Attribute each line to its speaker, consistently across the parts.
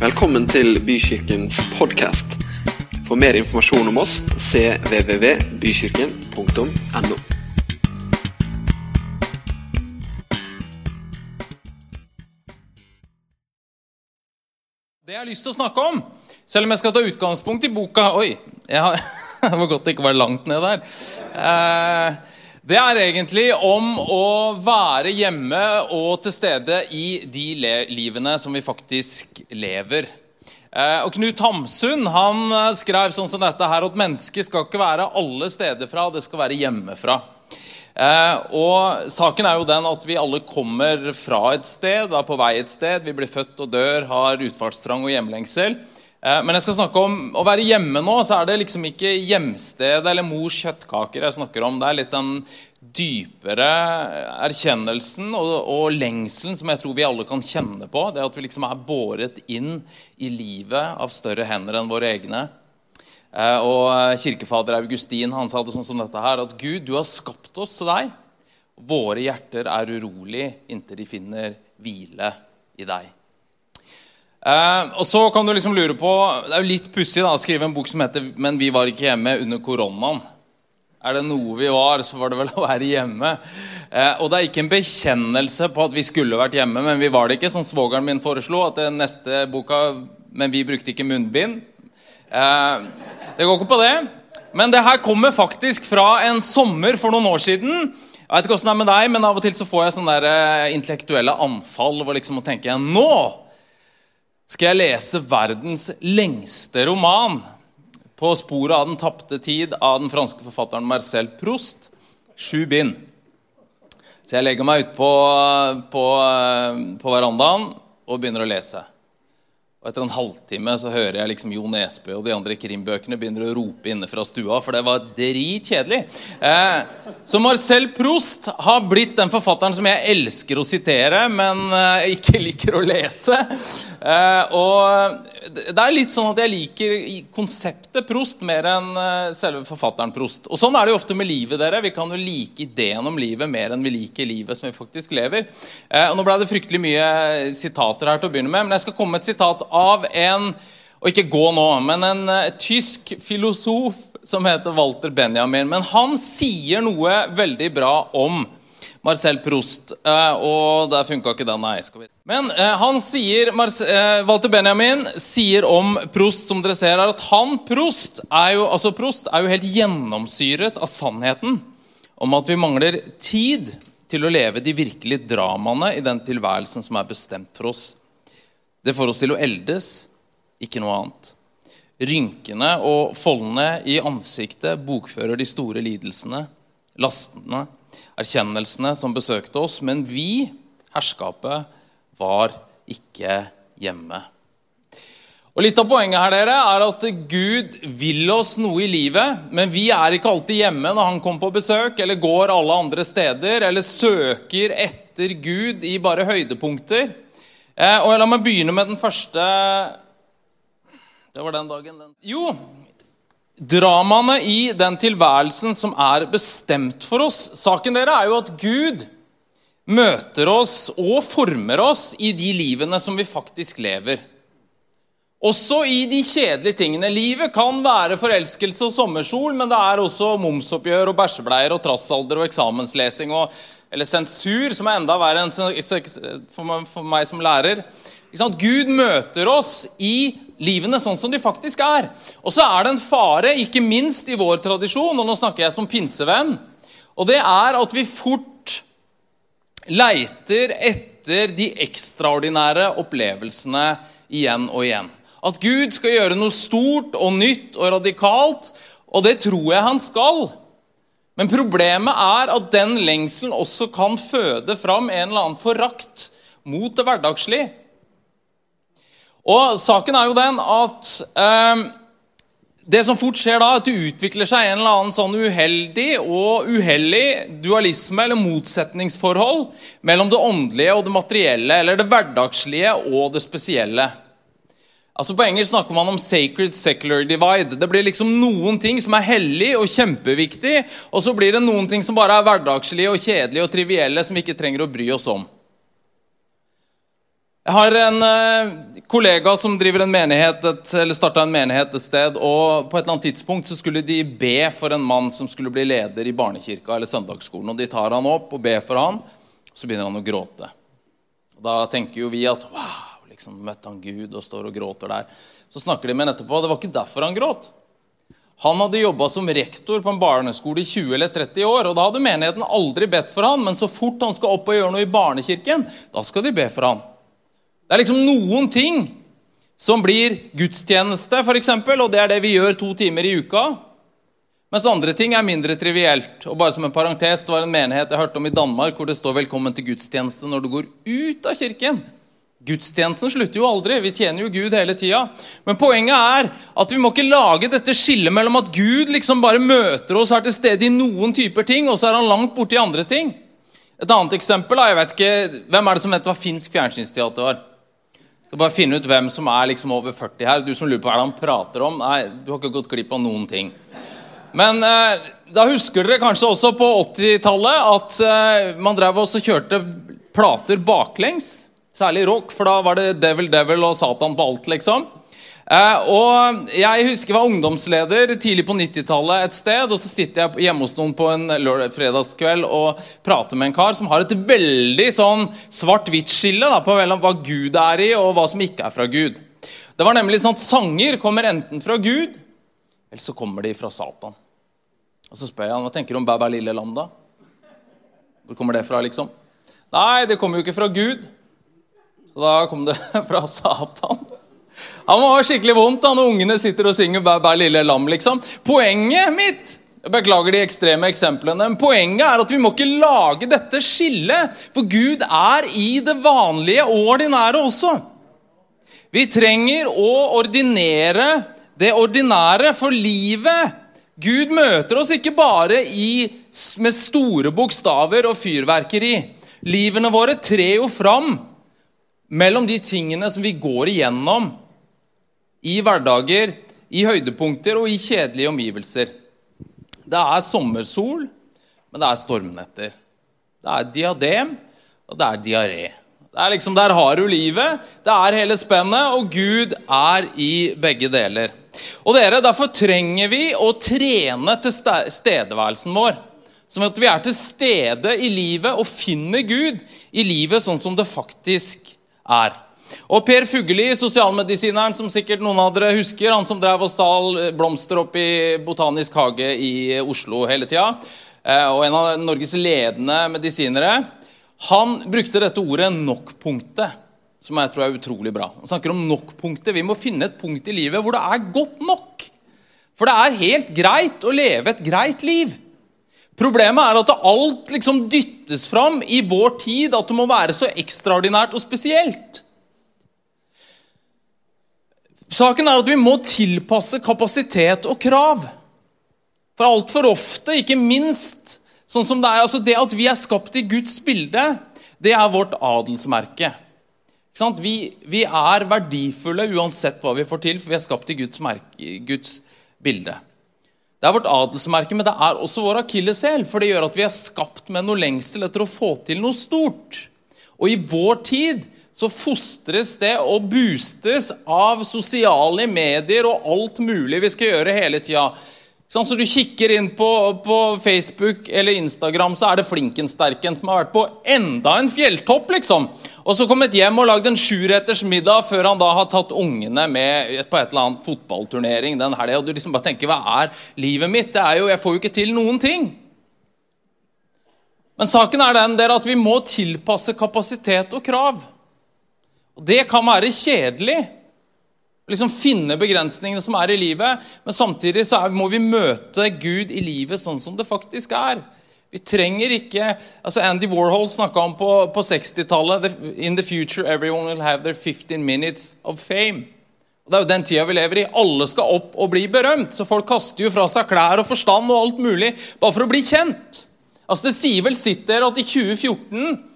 Speaker 1: Velkommen til Bykirkens podkast. For mer informasjon om oss cvvvbykirken.no.
Speaker 2: Det jeg har lyst til å snakke om, selv om jeg skal ta utgangspunkt i boka Oi, jeg har, det var godt det ikke var langt ned der. Eh, det er egentlig om å være hjemme og til stede i de livene som vi faktisk lever. Eh, og Knut Hamsun han eh, skrev sånn som dette her, at mennesket skal ikke være alle steder fra, det skal være hjemmefra. Eh, og saken er jo den at vi alle kommer fra et sted, er på vei et sted. Vi blir født og dør, har utfartstrang og hjemlengsel. Eh, men jeg skal snakke om å være hjemme nå, så er det liksom ikke hjemsted eller mors kjøttkaker jeg snakker om. Det er litt den dypere erkjennelsen og, og lengselen som jeg tror vi alle kan kjenne på. Det at vi liksom er båret inn i livet av større hender enn våre egne. Eh, og Kirkefader Augustin han sa det sånn som dette her, at Gud, du har skapt oss til deg. Våre hjerter er urolig inntil de finner hvile i deg. Eh, og så kan du liksom lure på, Det er jo litt pussig å skrive en bok som heter 'Men vi var ikke hjemme under koronaen'. Er det noe vi var, så var det vel å være hjemme. Uh, og det er ikke en bekjennelse på at vi skulle vært hjemme, men vi var det ikke, som svogeren min foreslo. at den neste boka, Men vi brukte ikke munnbind. Uh, det går ikke på det. Men det her kommer faktisk fra en sommer for noen år siden. Jeg vet ikke hvordan det er med deg, men Av og til så får jeg sånne der, intellektuelle anfall hvor liksom å tenke Nå skal jeg lese verdens lengste roman på sporet av den tapte tid av den franske forfatteren Marcel Proust. Sju bind. Så jeg legger meg ut på, på, på verandaen og begynner å lese. Og Etter en halvtime så hører jeg liksom Jo Nesbø og de andre krimbøkene begynner å rope inne fra stua, for det var dritkjedelig. Eh, så Marcel Proust har blitt den forfatteren som jeg elsker å sitere, men eh, ikke liker å lese. Eh, og det er litt sånn at jeg liker konseptet Prost mer enn eh, selve forfatteren Prost. Og sånn er det jo ofte med livet. dere. Vi kan jo like ideen om livet mer enn vi liker livet som vi faktisk lever. Eh, og Nå ble det fryktelig mye sitater her til å begynne med, men jeg skal komme med et sitat av en og ikke gå nå, men en tysk filosof som heter Walter Benjamin. Men han sier noe veldig bra om Marcel Prost. Uh, og der funka ikke den, nei. Men uh, han sier, Walter Benjamin sier om Prost, som dere ser her, at han, Prost, er jo, altså Prost, er jo helt gjennomsyret av sannheten om at vi mangler tid til å leve de virkelige dramaene i den tilværelsen som er bestemt for oss. Det får oss til å eldes, ikke noe annet. Rynkene og foldene i ansiktet bokfører de store lidelsene, lastene, erkjennelsene som besøkte oss, men vi, herskapet, var ikke hjemme. Og Litt av poenget her dere, er at Gud vil oss noe i livet, men vi er ikke alltid hjemme når han kommer på besøk, eller går alle andre steder, eller søker etter Gud i bare høydepunkter. Eh, og La meg begynne med den første Det var den dagen. Den. Jo, dramaene i den tilværelsen som er bestemt for oss. Saken dere er jo at Gud møter oss og former oss i de livene som vi faktisk lever. Også i de kjedelige tingene. Livet kan være forelskelse og sommersol, men det er også momsoppgjør og bæsjebleier og trassalder og eksamenslesing og eller sensur, som er enda verre enn for meg som lærer. Gud møter oss i livene sånn som de faktisk er. Og så er det en fare, ikke minst i vår tradisjon, og nå snakker jeg som pinsevenn, og det er at vi fort leiter etter de ekstraordinære opplevelsene igjen og igjen. At Gud skal gjøre noe stort og nytt og radikalt, og det tror jeg han skal. Men problemet er at den lengselen også kan føde fram en eller annen forakt mot det hverdagslige. Og saken er jo den at eh, det som fort skjer da, at det utvikler seg en eller annen sånn uheldig og uhellig dualisme eller motsetningsforhold mellom det åndelige og det materielle, eller det hverdagslige og det spesielle. Altså På engelsk snakker man om 'sacred secular divide'. Det blir liksom noen ting som er hellig og kjempeviktig, og så blir det noen ting som bare er hverdagslige og kjedelige og trivielle, som vi ikke trenger å bry oss om. Jeg har en eh, kollega som driver en menighet, et, eller starta en menighet et sted. og På et eller annet tidspunkt så skulle de be for en mann som skulle bli leder i barnekirka eller søndagsskolen. og De tar han opp og ber for han, og så begynner han å gråte. Og Da tenker jo vi at wow, liksom møtte han Gud og står og gråter der. Så snakker de med etterpå, det var ikke derfor han gråt. Han hadde jobba som rektor på en barneskole i 20 eller 30 år. og Da hadde menigheten aldri bedt for han, men så fort han skal opp og gjøre noe i barnekirken, da skal de be for han. Det er liksom noen ting som blir gudstjeneste, f.eks., og det er det vi gjør to timer i uka. Mens andre ting er mindre trivielt. Og bare som en parentes, Det var en menighet jeg hørte om i Danmark hvor det står 'velkommen til gudstjeneste' når du går ut av kirken. Gudstjenesten slutter jo aldri. Vi tjener jo Gud hele tida. Men poenget er at vi må ikke lage dette skillet mellom at Gud liksom bare møter oss her til stede i noen typer ting, og så er han langt borte i andre ting. Et annet eksempel da, jeg vet ikke, Hvem er det som vet hva finsk fjernsynsteater var? Så bare finne ut hvem som er liksom over 40 her. Du som lurer på hva han prater om. Nei, du har ikke gått glipp av noen ting. Men eh, da husker dere kanskje også på 80-tallet at eh, man drev og kjørte plater baklengs. Særlig rock, for da var det Devil Devil og Satan på alt, liksom. Eh, og Jeg husker jeg var ungdomsleder tidlig på 90-tallet et sted. og Så sitter jeg hjemme hos noen på en lørdag, fredagskveld og prater med en kar som har et veldig sånn svart-hvitt-skille på hva Gud er i, og hva som ikke er fra Gud. Det var nemlig sånn at Sanger kommer enten fra Gud, eller så kommer de fra Satan. Og Så spør jeg han, hva tenker du om Bæ lille lam, da? Hvor kommer det fra, liksom? Nei, det kommer jo ikke fra Gud. Så da kom det fra Satan. Han må ha skikkelig vondt da når ungene sitter og synger 'Bæ, bæ, lille lam'. liksom. Poenget mitt jeg Beklager de ekstreme eksemplene. men Poenget er at vi må ikke lage dette skillet, for Gud er i det vanlige og ordinære også. Vi trenger å ordinere det ordinære for livet. Gud møter oss ikke bare i, med store bokstaver og fyrverkeri. Livene våre trer jo fram mellom de tingene som vi går igjennom i hverdager, i høydepunkter og i kjedelige omgivelser. Det er sommersol, men det er stormnetter. Det er diadem, og det er diaré. Det er liksom, Der har du livet. Det er hele spennet, og Gud er i begge deler. Og dere, Derfor trenger vi å trene til stedeværelsen vår. Som at vi er til stede i livet og finner Gud i livet sånn som det faktisk er. Og Per Fugelli, sosialmedisineren som sikkert noen av dere husker, han som drev og stal blomster opp i Botanisk hage i Oslo hele tida, eh, og en av Norges ledende medisinere, han brukte dette ordet 'nok-punktet', som jeg tror er utrolig bra. Han snakker om nok-punktet. Vi må finne et punkt i livet hvor det er godt nok. For det er helt greit å leve et greit liv. Problemet er at alt liksom dyttes fram i vår tid, at det må være så ekstraordinært og spesielt. Saken er at vi må tilpasse kapasitet og krav. For altfor ofte, ikke minst sånn som det er altså Det at vi er skapt i Guds bilde, det er vårt adelsmerke. Vi, vi, er verdifulle uansett hva vi får til, for vi er skapt i Guds, merke, Guds bilde. Det er vårt adelsmerke, men det er også vår akilleshæl. For det gjør at vi er skapt med noe lengsel etter å få til noe stort. Og i vår tid så fostres det og boostes av sosiale medier og alt mulig vi skal gjøre hele tida. Sånn, så du kikker inn på, på, Facebook eller Instagram, så er det Flinkensterken som har vært på enda en fjelltopp. liksom. Og så kommet hjem og lagd en sjuretters middag før han da har tatt ungene med på et eller annet fotballturnering den helga. Og du liksom bare tenker hva er livet mitt? Det er jo, Jeg får jo ikke til noen ting. Men saken er den der at vi må tilpasse kapasitet og krav. Og Det kan være kjedelig. Liksom finne begrensningene som er i livet, men samtidig så må vi møte Gud i livet sånn som det faktisk er. Vi trenger ikke altså Andy Warhol snakka om på, på 60-tallet In the future everyone will have their 15 minutes of fame. Og Det er jo den tida vi lever i. Alle skal opp og bli berømt. Så folk kaster jo fra seg klær og forstand og alt mulig bare for å bli kjent. Altså Det sier vel sitt der at i 2014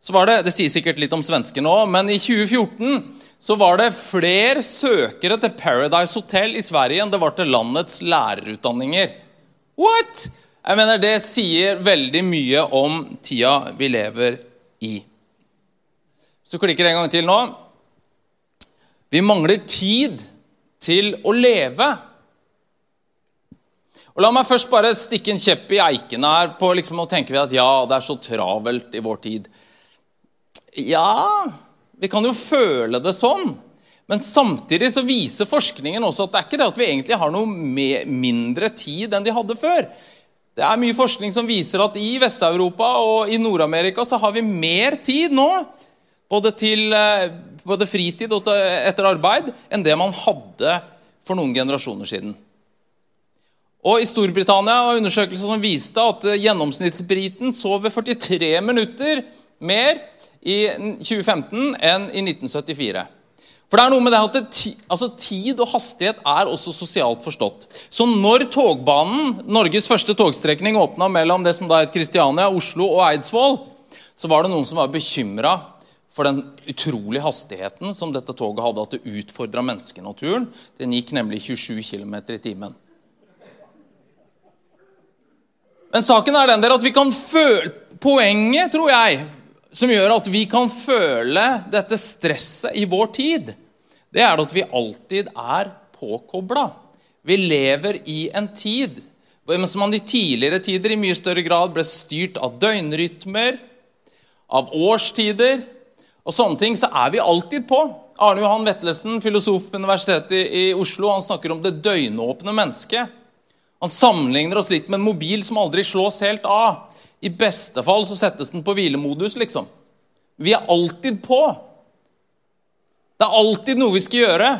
Speaker 2: så var det Det sier sikkert litt om svenskene òg, men i 2014 så var det flere søkere til Paradise Hotel i Sverige enn det var til landets lærerutdanninger. What?! Jeg mener, Det sier veldig mye om tida vi lever i. Hvis du klikker en gang til nå Vi mangler tid til å leve. Og La meg først bare stikke en kjepp i eikene her. på liksom, og tenker vi at ja, det er så travelt i vår tid. Ja, vi kan jo føle det sånn. Men samtidig så viser forskningen også at det er ikke det at vi egentlig har noe mindre tid enn de hadde før. Det er mye forskning som viser at i Vest-Europa og i Nord-Amerika så har vi mer tid nå, både til eh, både fritid og etter arbeid, enn det man hadde for noen generasjoner siden. Og I Storbritannia var undersøkelser som viste at gjennomsnittsbriten sov ved 43 minutter mer i 2015 enn i 1974. For det er noe med det at altså, Tid og hastighet er også sosialt forstått. Så når togbanen, Norges første togstrekning, åpna mellom det som da het Kristiania, Oslo og Eidsvoll, så var det noen som var bekymra for den utrolige hastigheten som dette toget hadde, at det utfordra menneskenaturen. Den gikk nemlig 27 km i timen. Men saken er den der at vi kan føle Poenget, tror jeg, som gjør at vi kan føle dette stresset i vår tid, det er at vi alltid er påkobla. Vi lever i en tid mens man i tidligere tider i mye større grad ble styrt av døgnrytmer, av årstider og sånne ting, så er vi alltid på. Arne Johan Vetlesen, filosof på Universitetet i Oslo, han snakker om det døgnåpne mennesket. Han sammenligner oss litt med en mobil som aldri slås helt av. I beste fall så settes den på hvilemodus, liksom. Vi er alltid på. Det er alltid noe vi skal gjøre.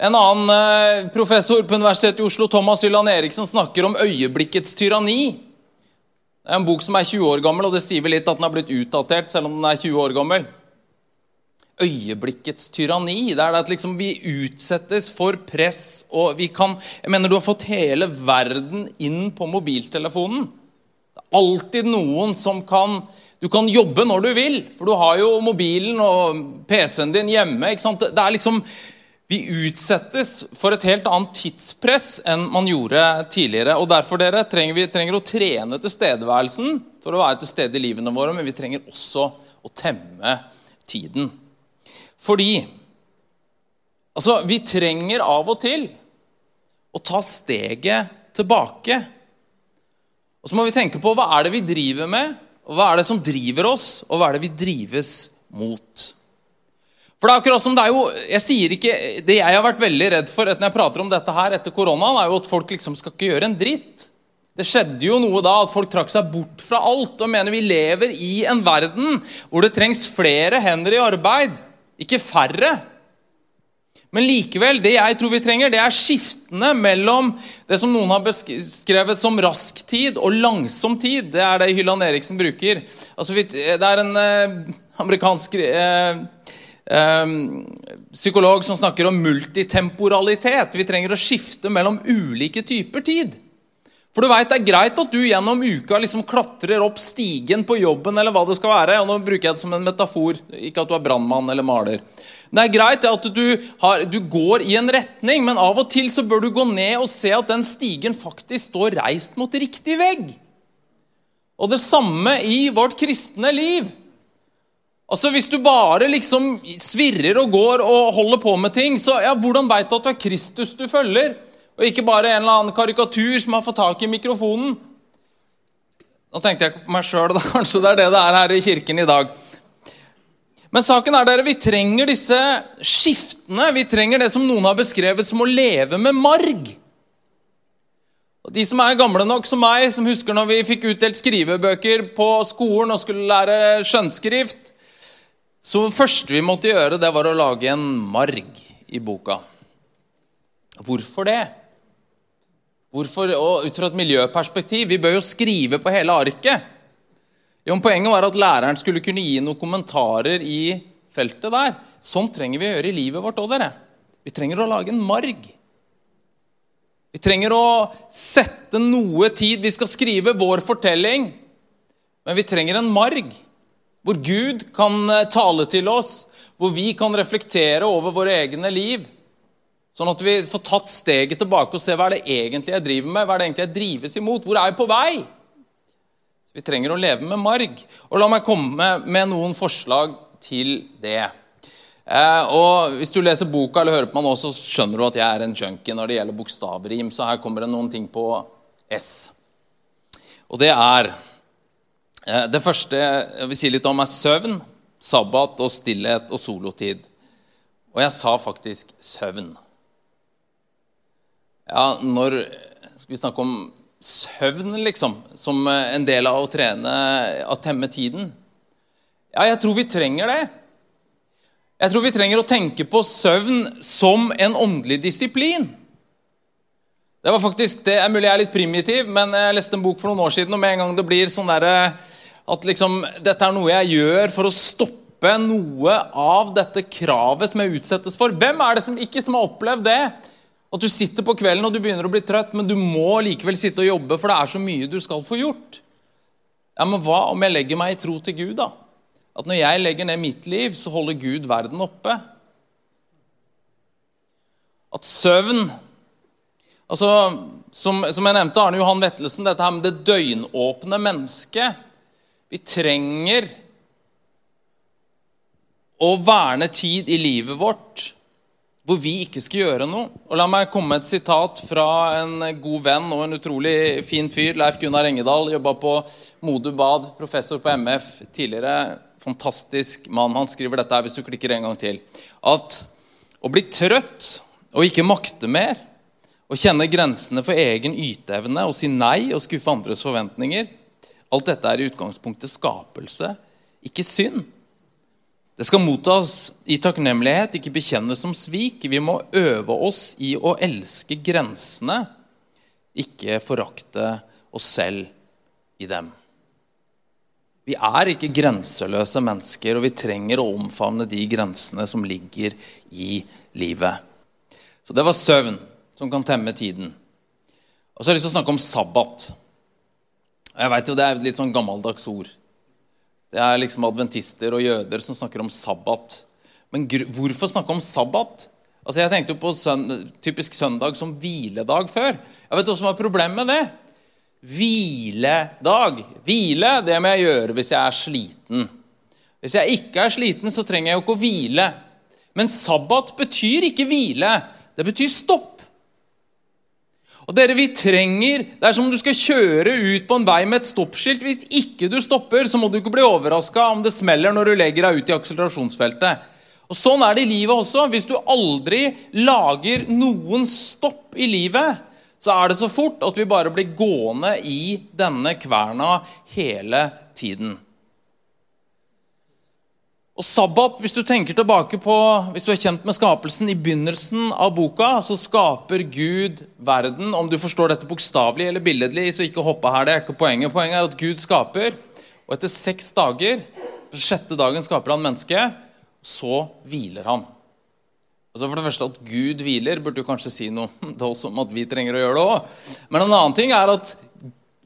Speaker 2: En annen eh, professor på Universitetet i Oslo, Thomas Hylland Eriksen, snakker om øyeblikkets tyranni. Det er en bok som er 20 år gammel, og det sier vel litt at den har blitt utdatert. selv om den er 20 år gammel. Øyeblikkets tyranni. Det er det at liksom vi utsettes for press. og vi kan, jeg mener Du har fått hele verden inn på mobiltelefonen alltid noen som kan Du kan jobbe når du vil, for du har jo mobilen og PC-en din hjemme. ikke sant? Det er liksom, Vi utsettes for et helt annet tidspress enn man gjorde tidligere. og Derfor dere, trenger vi trenger å trene tilstedeværelsen for å være til stede i livene våre, men vi trenger også å temme tiden. Fordi altså, vi trenger av og til å ta steget tilbake og så må vi tenke på hva er det vi driver med, og hva er det som driver oss, og hva er det vi drives mot. For Det er akkurat som det er jo, jeg sier ikke, det jeg har vært veldig redd for når jeg prater om dette her etter koronaen, er jo at folk liksom skal ikke gjøre en dritt. Det skjedde jo noe da at folk trakk seg bort fra alt og mener vi lever i en verden hvor det trengs flere hender i arbeid, ikke færre. Men likevel, det jeg tror vi trenger, det er skiftene mellom det som noen har beskrevet som rask tid og langsom tid. Det er det Hylland Eriksen bruker. Altså, det er en eh, amerikansk eh, eh, psykolog som snakker om multitemporalitet. Vi trenger å skifte mellom ulike typer tid. For du vet, Det er greit at du gjennom uka liksom klatrer opp stigen på jobben. eller hva det skal være, og Nå bruker jeg det som en metafor, ikke at du er brannmann eller maler. Det er greit at du, har, du, går i en retning, men av og til så bør du gå ned og se at den stigen faktisk står reist mot riktig vegg. Og det samme i vårt kristne liv. Altså Hvis du bare liksom svirrer og går og holder på med ting, så ja, hvordan veit du at det er Kristus du følger, og ikke bare en eller annen karikatur som har fått tak i mikrofonen? Nå tenkte jeg på meg sjøl, kanskje det er det det er her i kirken i dag. Men saken er dere, vi trenger disse skiftene. Vi trenger det som noen har beskrevet som å leve med marg. Og De som er gamle nok som meg, som husker når vi fikk utdelt skrivebøker på skolen og skulle lære skjønnskrift, så det første vi måtte gjøre, det var å lage en marg i boka. Hvorfor det? Hvorfor, og Ut fra et miljøperspektiv. Vi bør jo skrive på hele arket. Jo, Poenget var at læreren skulle kunne gi noen kommentarer i feltet der. Sånn trenger vi å gjøre i livet vårt òg, dere. Vi trenger å lage en marg. Vi trenger å sette noe tid. Vi skal skrive vår fortelling, men vi trenger en marg hvor Gud kan eh, tale til oss, hvor vi kan reflektere over våre egne liv. Sånn at vi får tatt steget tilbake og se hva er det egentlig jeg driver med, hva er det egentlig jeg drives imot, hvor er jeg på vei? Vi trenger å leve med marg. Og La meg komme med noen forslag til det. Eh, og Hvis du leser boka eller hører på meg nå, så skjønner du at jeg er en junkie når det gjelder bokstavrim. Så her kommer det noen ting på S. Og det er eh, Det første jeg vil si litt om, er søvn, sabbat og stillhet og solotid. Og jeg sa faktisk søvn. Ja, når Skal vi snakke om søvn, liksom, som en del av å trene, å temme tiden? Ja, jeg tror vi trenger det. Jeg tror vi trenger å tenke på søvn som en åndelig disiplin. Det var faktisk, det er mulig jeg er litt primitiv, men jeg leste en bok for noen år siden, og med en gang det blir sånn der, at liksom, dette er noe jeg gjør for å stoppe noe av dette kravet som jeg utsettes for. Hvem er det som ikke som har opplevd det? At du sitter på kvelden og du begynner å bli trøtt, men du må likevel sitte og jobbe, for det er så mye du skal få gjort. Ja, Men hva om jeg legger meg i tro til Gud, da? At når jeg legger ned mitt liv, så holder Gud verden oppe? At søvn Altså, som, som jeg nevnte, Arne Johan Vettelsen, dette her med det døgnåpne mennesket. Vi trenger å verne tid i livet vårt hvor vi ikke skal gjøre noe. Og La meg komme med et sitat fra en god venn og en utrolig fin fyr. Leif Gunnar Engedal jobba på Modu Bad, professor på MF tidligere. Fantastisk mann. Han skriver dette her hvis du klikker en gang til. At å bli trøtt og ikke makte mer, å kjenne grensene for egen yteevne og si nei og skuffe andres forventninger Alt dette er i utgangspunktet skapelse, ikke synd. Det skal mottas i takknemlighet, ikke bekjennes som svik. Vi må øve oss i å elske grensene, ikke forakte oss selv i dem. Vi er ikke grenseløse mennesker, og vi trenger å omfavne de grensene som ligger i livet. Så det var søvn, som kan temme tiden. Og så har jeg lyst til å snakke om sabbat. Jeg vet jo Det er et litt sånn gammeldags ord. Det er liksom adventister og jøder som snakker om sabbat. Men hvorfor snakke om sabbat? Altså Jeg tenkte jo på søndag, typisk søndag som hviledag før. Jeg vet hva som var problemet med det. Hviledag. Hvile det må jeg gjøre hvis jeg er sliten. Hvis jeg ikke er sliten, så trenger jeg jo ikke å hvile. Men sabbat betyr ikke hvile. Det betyr stopp. Og dere, vi trenger, Det er som om du skal kjøre ut på en vei med et stoppskilt. Hvis ikke du stopper, så må du ikke bli overraska om det smeller når du legger deg ut i akselerasjonsfeltet. Og Sånn er det i livet også. Hvis du aldri lager noen stopp i livet, så er det så fort at vi bare blir gående i denne kverna hele tiden. Og sabbat, hvis du tenker tilbake på, hvis du er kjent med skapelsen I begynnelsen av boka så skaper Gud verden. Om du forstår dette bokstavelig eller billedlig, så ikke hoppe her. det er ikke Poenget Poenget er at Gud skaper, og etter seks dager, på sjette dagen, skaper han mennesket. Så hviler han. Altså For det første At Gud hviler, burde du kanskje si noe om at vi trenger å gjøre det òg. Men en annen ting er at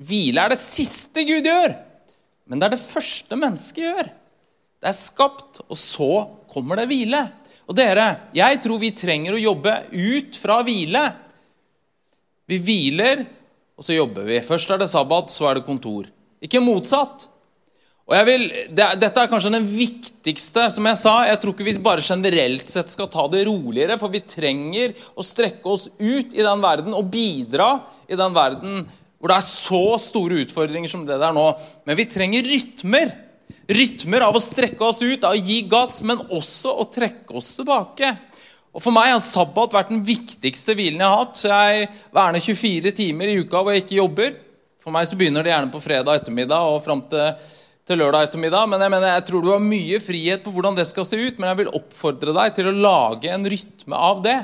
Speaker 2: hvile er det siste Gud gjør. Men det er det første mennesket gjør. Det er skapt, og så kommer det hvile. Og dere, jeg tror vi trenger å jobbe ut fra hvile. Vi hviler, og så jobber vi. Først er det sabbat, så er det kontor. Ikke motsatt. Og jeg vil, det, Dette er kanskje den viktigste. som Jeg sa, jeg tror ikke vi bare generelt sett skal ta det roligere, for vi trenger å strekke oss ut i den verden og bidra i den verden hvor det er så store utfordringer som det der nå. Men vi trenger rytmer rytmer av å strekke oss ut, av å gi gass, men også å trekke oss tilbake. Og For meg har sabbat vært den viktigste hvilen jeg har hatt. Så jeg verner 24 timer i uka hvor jeg ikke jobber. For meg så begynner det gjerne på fredag ettermiddag og fram til, til, lørdag ettermiddag. Men jeg, mener, jeg tror du har mye frihet på hvordan det skal se ut, men jeg vil oppfordre deg til å lage en rytme av det.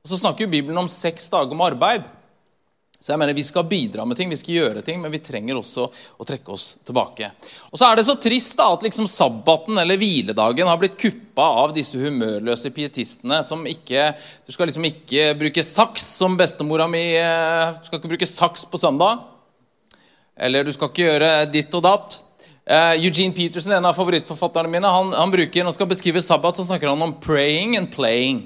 Speaker 2: Og Så snakker jo Bibelen om seks dager med arbeid. Så jeg mener, Vi skal bidra med ting, vi skal gjøre ting, men vi trenger også å trekke oss tilbake. Og så er det så trist da, at liksom sabbaten eller hviledagen har blitt kuppa av disse humørløse pietistene som ikke Du skal liksom ikke bruke saks, som bestemora mi eh, Du skal ikke bruke saks på søndag. Eller du skal ikke gjøre ditt og datt. Uh, Eugene Peterson, en av favorittforfatterne mine, han, han bruker, når han skal beskrive sabbat, så snakker han om 'praying and playing'.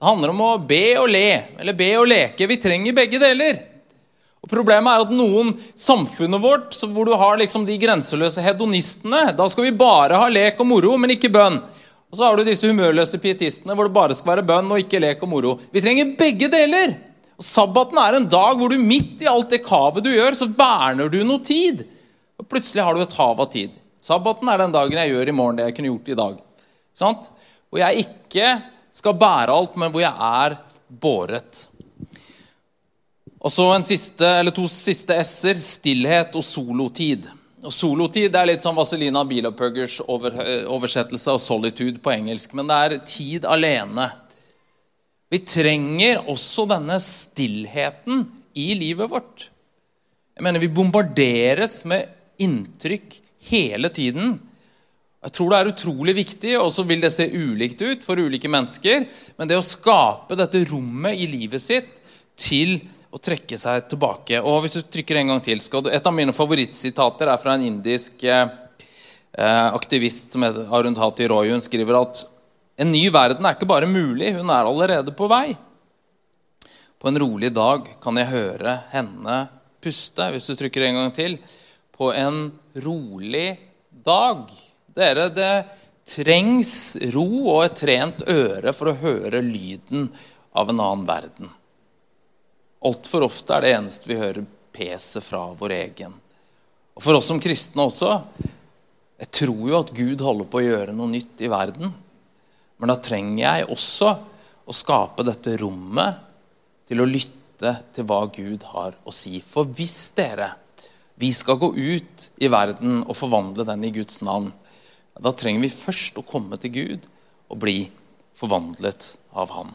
Speaker 2: Det handler om å be og le, eller be og leke. Vi trenger begge deler. Og Problemet er at noen samfunnet vårt, hvor du har liksom de grenseløse hedonistene Da skal vi bare ha lek og moro, men ikke bønn. Og så har du disse humørløse pietistene hvor det bare skal være bønn og ikke lek og moro. Vi trenger begge deler. Og Sabbaten er en dag hvor du midt i alt det kavet du gjør, så verner du noe tid. Og plutselig har du et hav av tid. Sabbaten er den dagen jeg gjør i morgen det jeg kunne gjort i dag. Sant? Hvor jeg ikke skal bære alt, men hvor jeg er båret. Og så en siste, eller to siste s-er stillhet og solotid. Og Solotid er litt som Vazelina Bilopphøggers over, oversettelse av 'solitude' på engelsk. Men det er tid alene. Vi trenger også denne stillheten i livet vårt. Jeg mener, Vi bombarderes med inntrykk hele tiden. Jeg tror det er utrolig viktig, og så vil det se ulikt ut for ulike mennesker. Men det å skape dette rommet i livet sitt til å trekke seg tilbake Og hvis du trykker en gang til du, Et av mine favorittsitater er fra en indisk eh, eh aktivist som heter Arundhati Roy. Hun skriver at en ny verden er ikke bare mulig, hun er allerede på vei. På en rolig dag kan jeg høre henne puste. Hvis du trykker en gang til. På en rolig dag dere, det trengs ro og et trent øre for å høre lyden av en annen verden. Altfor ofte er det eneste vi hører, peset fra vår egen. Og For oss som kristne også. Jeg tror jo at Gud holder på å gjøre noe nytt i verden. Men da trenger jeg også å skape dette rommet til å lytte til hva Gud har å si. For hvis dere, vi skal gå ut i verden og forvandle den i Guds navn, da trenger vi først å komme til Gud og bli forvandlet av Han.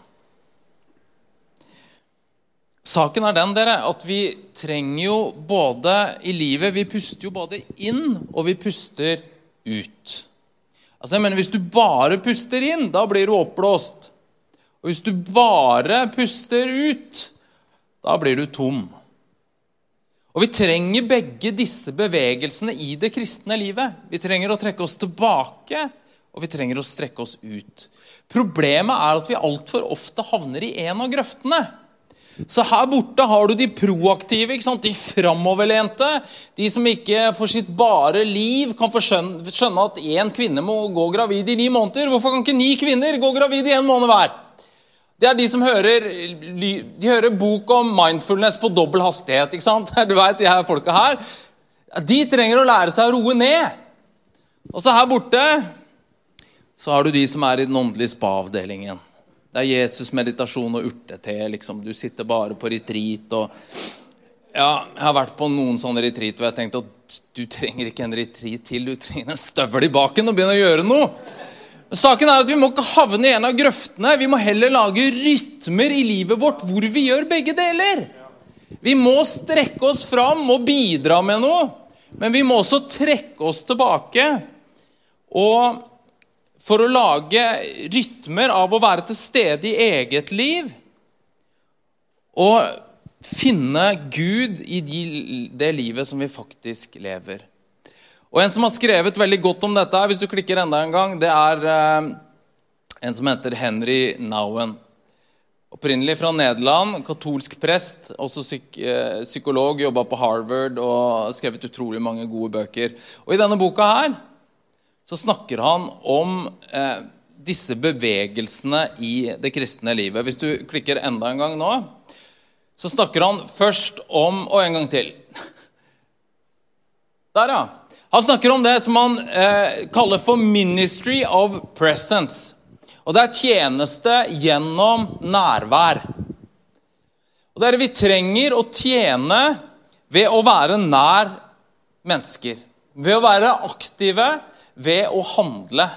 Speaker 2: Saken er den dere, at vi trenger jo både i livet Vi puster jo både inn, og vi puster ut. Altså jeg mener, Hvis du bare puster inn, da blir du oppblåst. Og hvis du bare puster ut, da blir du tom. Og Vi trenger begge disse bevegelsene i det kristne livet. Vi trenger å trekke oss tilbake, og vi trenger å strekke oss ut. Problemet er at vi altfor ofte havner i en av grøftene. Så her borte har du de proaktive, de framoverlente. De som ikke for sitt bare liv kan skjønne at én kvinne må gå gravid i ni måneder. Hvorfor kan ikke ni kvinner gå gravid i en måned hver? Det er de som hører, de hører bok om mindfulness på dobbel hastighet. ikke sant? Du vet, de her folka her. De trenger å lære seg å roe ned. Og så her borte så har du de som er i den åndelige spa-avdelingen. Det er Jesus, meditasjon og urtete. Liksom. Du sitter bare på retreat. og ja, Jeg har vært på noen sånne retreat hvor jeg tenkte at du trenger ikke en retreat til. Du trenger en støvel i baken og begynne å gjøre noe. Saken er at Vi må ikke havne i en av grøftene. Vi må heller lage rytmer i livet vårt hvor vi gjør begge deler. Vi må strekke oss fram og bidra med noe, men vi må også trekke oss tilbake. Og for å lage rytmer av å være til stede i eget liv og finne Gud i det livet som vi faktisk lever. Og En som har skrevet veldig godt om dette, hvis du klikker enda en gang, det er eh, en som heter Henry Nowen. Opprinnelig fra Nederland, katolsk prest, også psyk eh, psykolog, jobba på Harvard og skrevet utrolig mange gode bøker. Og I denne boka her så snakker han om eh, disse bevegelsene i det kristne livet. Hvis du klikker enda en gang nå, så snakker han først om Og en gang til. Der, ja. Han snakker om det som han eh, kaller for 'ministry of presence'. Og det er tjeneste gjennom nærvær. Og det er det Vi trenger å tjene ved å være nær mennesker. Ved å være aktive, ved å handle.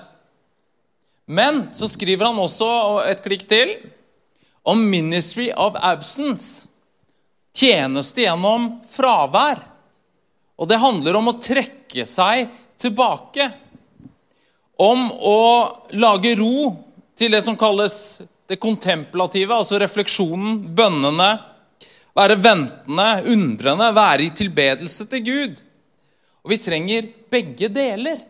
Speaker 2: Men så skriver han også et klikk til om 'ministry of absence'. Tjeneste gjennom fravær. Og det handler om å trekke seg tilbake. Om å lage ro til det som kalles det kontemplative, altså refleksjonen, bønnene. Være ventende, undrende, være i tilbedelse til Gud. Og vi trenger begge deler.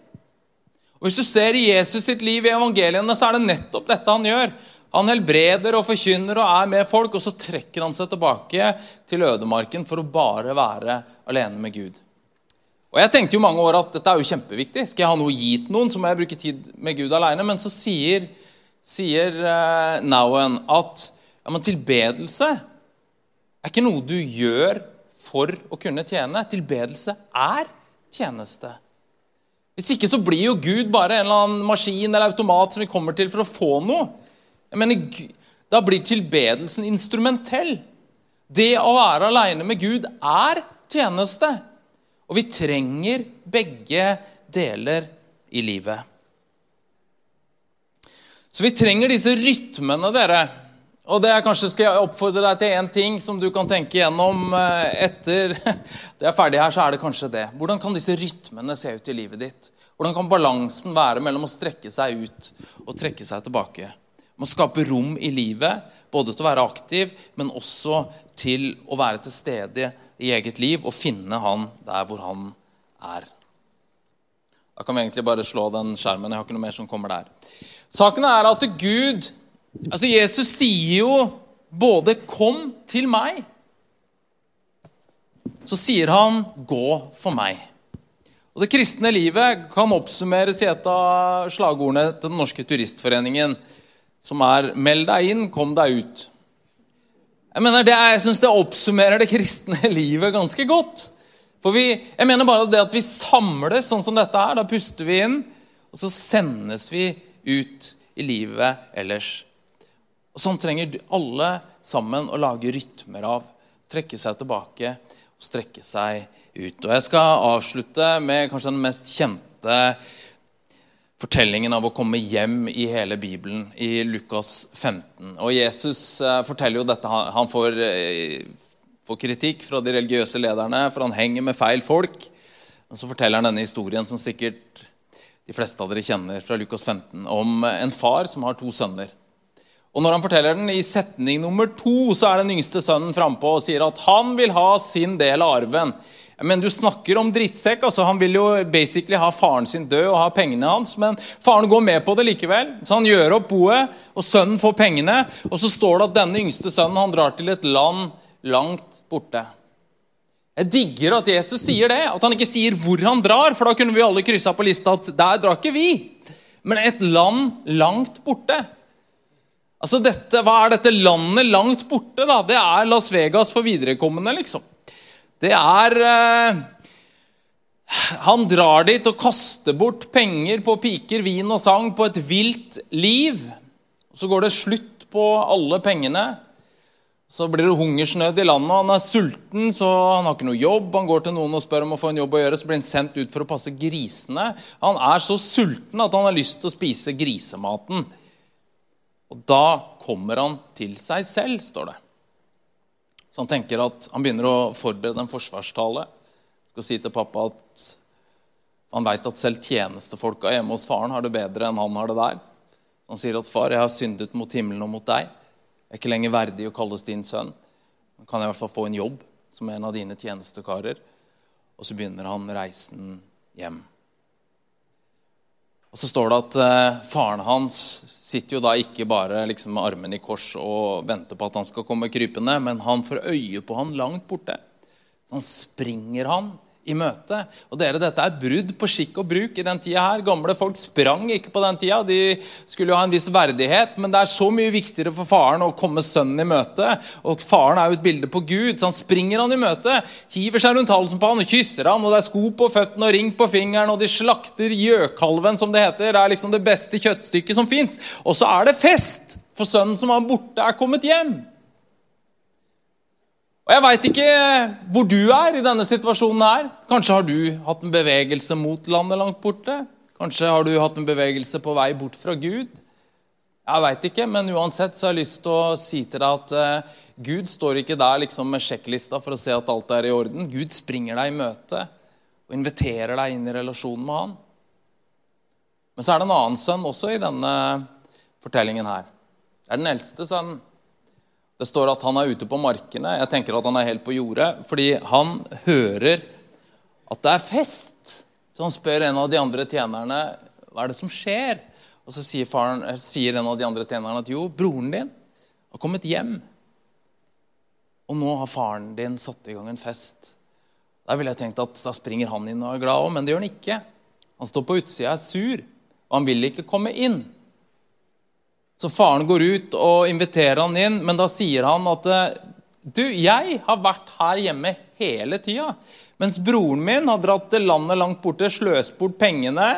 Speaker 2: Og Hvis du ser i Jesus sitt liv i evangeliene, så er det nettopp dette han gjør. Han helbreder og forkynner og er med folk, og så trekker han seg tilbake til ødemarken for å bare være alene med Gud. Og Jeg tenkte jo mange år at dette er jo kjempeviktig. Skal jeg ha noe å gi til noen, så må jeg bruke tid med Gud alene. Men så sier, sier uh, Nowen at ja, men tilbedelse er ikke noe du gjør for å kunne tjene. Tilbedelse er tjeneste. Hvis ikke så blir jo Gud bare en eller annen maskin eller automat som vi kommer til for å få noe. Jeg mener, Da blir tilbedelsen instrumentell. Det å være aleine med Gud er tjeneste. Og vi trenger begge deler i livet. Så vi trenger disse rytmene, dere. Og det er kanskje skal jeg oppfordre deg til én ting som du kan tenke gjennom eh, etter det er ferdig her, så er det kanskje det. Hvordan kan disse rytmene se ut i livet ditt? Hvordan kan balansen være mellom å strekke seg ut og trekke seg tilbake? Om å skape rom i livet, både til å være aktiv, men også til å være til stede i eget liv og finne han der hvor han er. Da kan vi egentlig bare slå den skjermen. Jeg har ikke noe mer som kommer der. Saken er at Gud Altså, Jesus sier jo både 'kom til meg', så sier han 'gå for meg'. Og Det kristne livet kan oppsummeres i et av slagordene til Den norske turistforeningen, som er 'meld deg inn, kom deg ut'. Jeg mener, det, jeg syns det oppsummerer det kristne livet ganske godt. For vi, jeg mener bare det at vi samles sånn som dette her. Da puster vi inn, og så sendes vi ut i livet ellers. Og Sånn trenger alle sammen å lage rytmer av. Trekke seg tilbake og strekke seg ut. Og Jeg skal avslutte med kanskje den mest kjente fortellingen av å komme hjem i hele Bibelen, i Lukas 15. Og Jesus eh, forteller jo dette. Han får, eh, får, kritikk fra de religiøse lederne, for han henger med feil folk. Og så forteller han denne historien som sikkert de fleste av dere kjenner fra Lukas 15, om en far som har to sønner. Og når han forteller den i setning nummer to, så er den yngste sønnen frampå og sier at han vil ha sin del av arven. Men du snakker om drittsekk. altså Han vil jo basically ha faren sin død og ha pengene hans. Men faren går med på det likevel, så han gjør opp boet, og sønnen får pengene. Og så står det at denne yngste sønnen han drar til et land langt borte. Jeg digger at Jesus sier det, at han ikke sier hvor han drar, for da kunne vi alle kryssa på lista at der drar ikke vi. Men et land langt borte. Altså dette, Hva er dette landet langt borte? da? Det er Las Vegas for viderekommende, liksom. Det er eh, Han drar dit og kaster bort penger på piker, vin og sang, på et vilt liv. Så går det slutt på alle pengene. Så blir det hungersnød i landet. og Han er sulten, så han har ikke noe jobb. Han går til noen og spør om å få en jobb å gjøre, så blir han sendt ut for å passe grisene. Han er så sulten at han har lyst til å spise grisematen. Og da kommer han til seg selv, står det. Så han tenker at han begynner å forberede en forsvarstale. Skal si til pappa at han veit at selv tjenestefolka hjemme hos faren har det bedre enn han har det der. Han sier at 'far, jeg har syndet mot himmelen og mot deg'. Jeg er ikke lenger verdig å kalles din sønn. Men kan jeg i hvert fall få en jobb som en av dine tjenestekarer? Og så begynner han reisen hjem. Og så står det at eh, faren hans sitter jo da ikke bare liksom, med armen i kors og venter på at han skal komme krypende, men han får øye på han langt borte. Så han springer han i møte. Og dere, Dette er brudd på skikk og bruk i den tida her. Gamle folk sprang ikke på den tida. De skulle jo ha en viss verdighet, men det er så mye viktigere for faren å komme sønnen i møte. Og faren er jo et bilde på Gud, så han springer han i møte. Hiver seg rundt halsen på han og kysser han, og det er sko på føttene og ring på fingeren, og de slakter gjøkalven, som det heter. Det er liksom det beste kjøttstykket som fins. Og så er det fest, for sønnen som var borte, er kommet hjem. Og Jeg veit ikke hvor du er i denne situasjonen her. Kanskje har du hatt en bevegelse mot landet langt borte? Kanskje har du hatt en bevegelse på vei bort fra Gud? Jeg veit ikke, men uansett så har jeg lyst til å si til deg at uh, Gud står ikke der liksom med sjekklista for å se at alt er i orden. Gud springer deg i møte og inviterer deg inn i relasjonen med han. Men så er det en annen sønn også i denne fortellingen her. Det er den eldste sønnen. Det står at han er ute på markene. Jeg tenker at han er helt på jordet, fordi han hører at det er fest. Så han spør en av de andre tjenerne hva er det som skjer. Og så sier, faren, eh, sier en av de andre tjenerne at jo, broren din har kommet hjem. Og nå har faren din satt i gang en fest. Der ville jeg tenkt at da springer han inn og er glad òg, men det gjør han ikke. Han står på utsida, er sur, og han vil ikke komme inn. Så faren går ut og inviterer han inn, men da sier han at du, jeg har vært her hjemme hele tida. Mens broren min har dratt til landet langt borte, sløst bort pengene.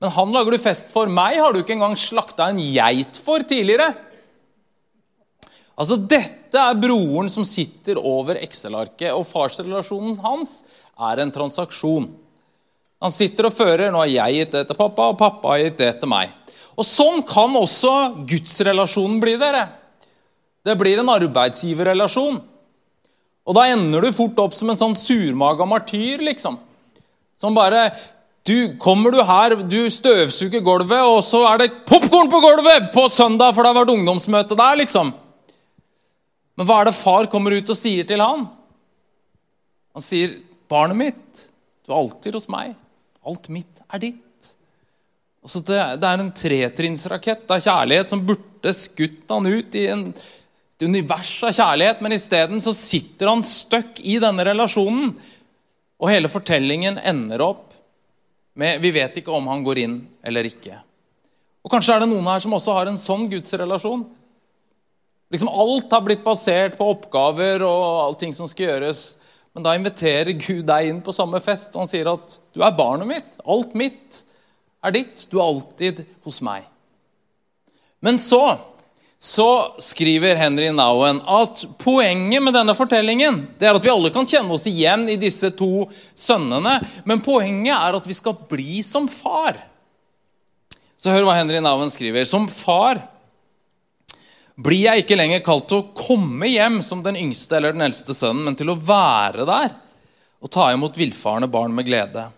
Speaker 2: Men han lager du fest for. Meg har du ikke engang slakta en geit for tidligere. Altså, Dette er broren som sitter over Excel-arket, og farsrelasjonen hans er en transaksjon. Han sitter og fører 'Nå har jeg gitt det til pappa, og pappa har gitt det til meg'. Og Sånn kan også gudsrelasjonen bli. dere. Det blir en arbeidsgiverrelasjon. Og da ender du fort opp som en sånn surmaga martyr, liksom. Som bare du, Kommer du her, du støvsuger gulvet, og så er det popkorn på gulvet på søndag, for det har vært ungdomsmøte der, liksom. Men hva er det far kommer ut og sier til han? Han sier, 'Barnet mitt, du er alltid hos meg. Alt mitt er ditt.' Altså det, det er en tretrinnsrakett av kjærlighet som burde skutt han ut i en, et univers av kjærlighet, men isteden sitter han støkk i denne relasjonen. Og hele fortellingen ender opp med Vi vet ikke om han går inn eller ikke. Og Kanskje er det noen her som også har en sånn gudsrelasjon. Liksom Alt har blitt basert på oppgaver og allting som skal gjøres. Men da inviterer Gud deg inn på samme fest, og han sier at du er barnet mitt. Alt mitt er ditt. Du er alltid hos meg. Men så så skriver Henry Nowen at poenget med denne fortellingen det er at vi alle kan kjenne oss igjen i disse to sønnene, men poenget er at vi skal bli som far. Så hør hva Henry Nowen skriver. Som far blir jeg ikke lenger kalt til å komme hjem som den yngste eller den eldste sønnen, men til å være der og ta imot villfarne barn med glede.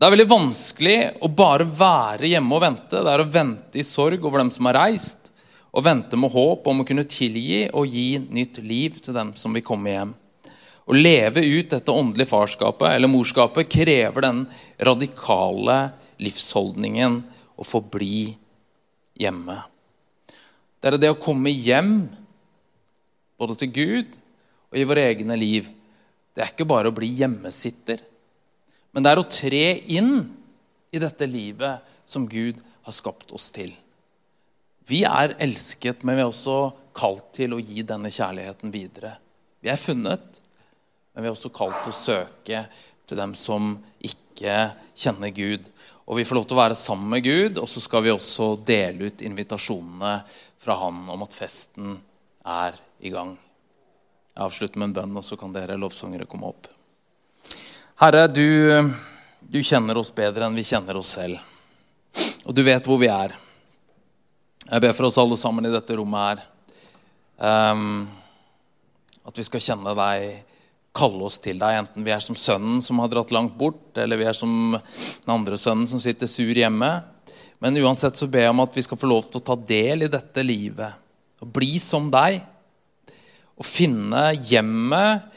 Speaker 2: Det er veldig vanskelig å bare være hjemme og vente. Det er å vente i sorg over dem som har reist, og vente med håp om å kunne tilgi og gi nytt liv til dem som vil komme hjem. Å leve ut dette åndelige farskapet eller morskapet krever den radikale livsholdningen å få bli hjemme. Det er det å komme hjem, både til Gud og i våre egne liv. Det er ikke bare å bli hjemmesitter, men det er å tre inn i dette livet som Gud har skapt oss til. Vi er elsket, men vi er også kalt til å gi denne kjærligheten videre. Vi er funnet, men vi er også kalt til å søke til dem som ikke kjenner Gud. Og vi får lov til å være sammen med Gud, og så skal vi også dele ut invitasjonene fra Han om at festen er i gang. Jeg avslutter med en bønn, og så kan dere lovsangere komme opp. Herre, du, du kjenner oss bedre enn vi kjenner oss selv. Og du vet hvor vi er. Jeg ber for oss alle sammen i dette rommet her. Um, at vi skal kjenne deg, kalle oss til deg, enten vi er som sønnen som har dratt langt bort, eller vi er som den andre sønnen som sitter sur hjemme. Men uansett så ber jeg om at vi skal få lov til å ta del i dette livet. Og bli som deg. Og finne hjemmet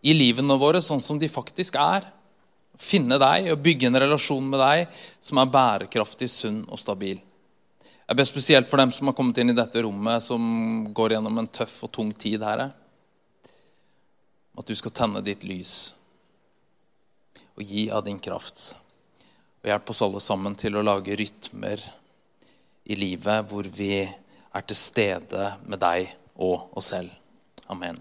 Speaker 2: i livene våre sånn som de faktisk er. Finne deg og bygge en relasjon med deg som er bærekraftig, sunn og stabil. Jeg ber spesielt for dem som har kommet inn i dette rommet, som går gjennom en tøff og tung tid, Herre. At du skal tenne ditt lys og gi av din kraft. Og hjelp oss alle sammen til å lage rytmer i livet hvor vi er til stede med deg og oss selv. Amen.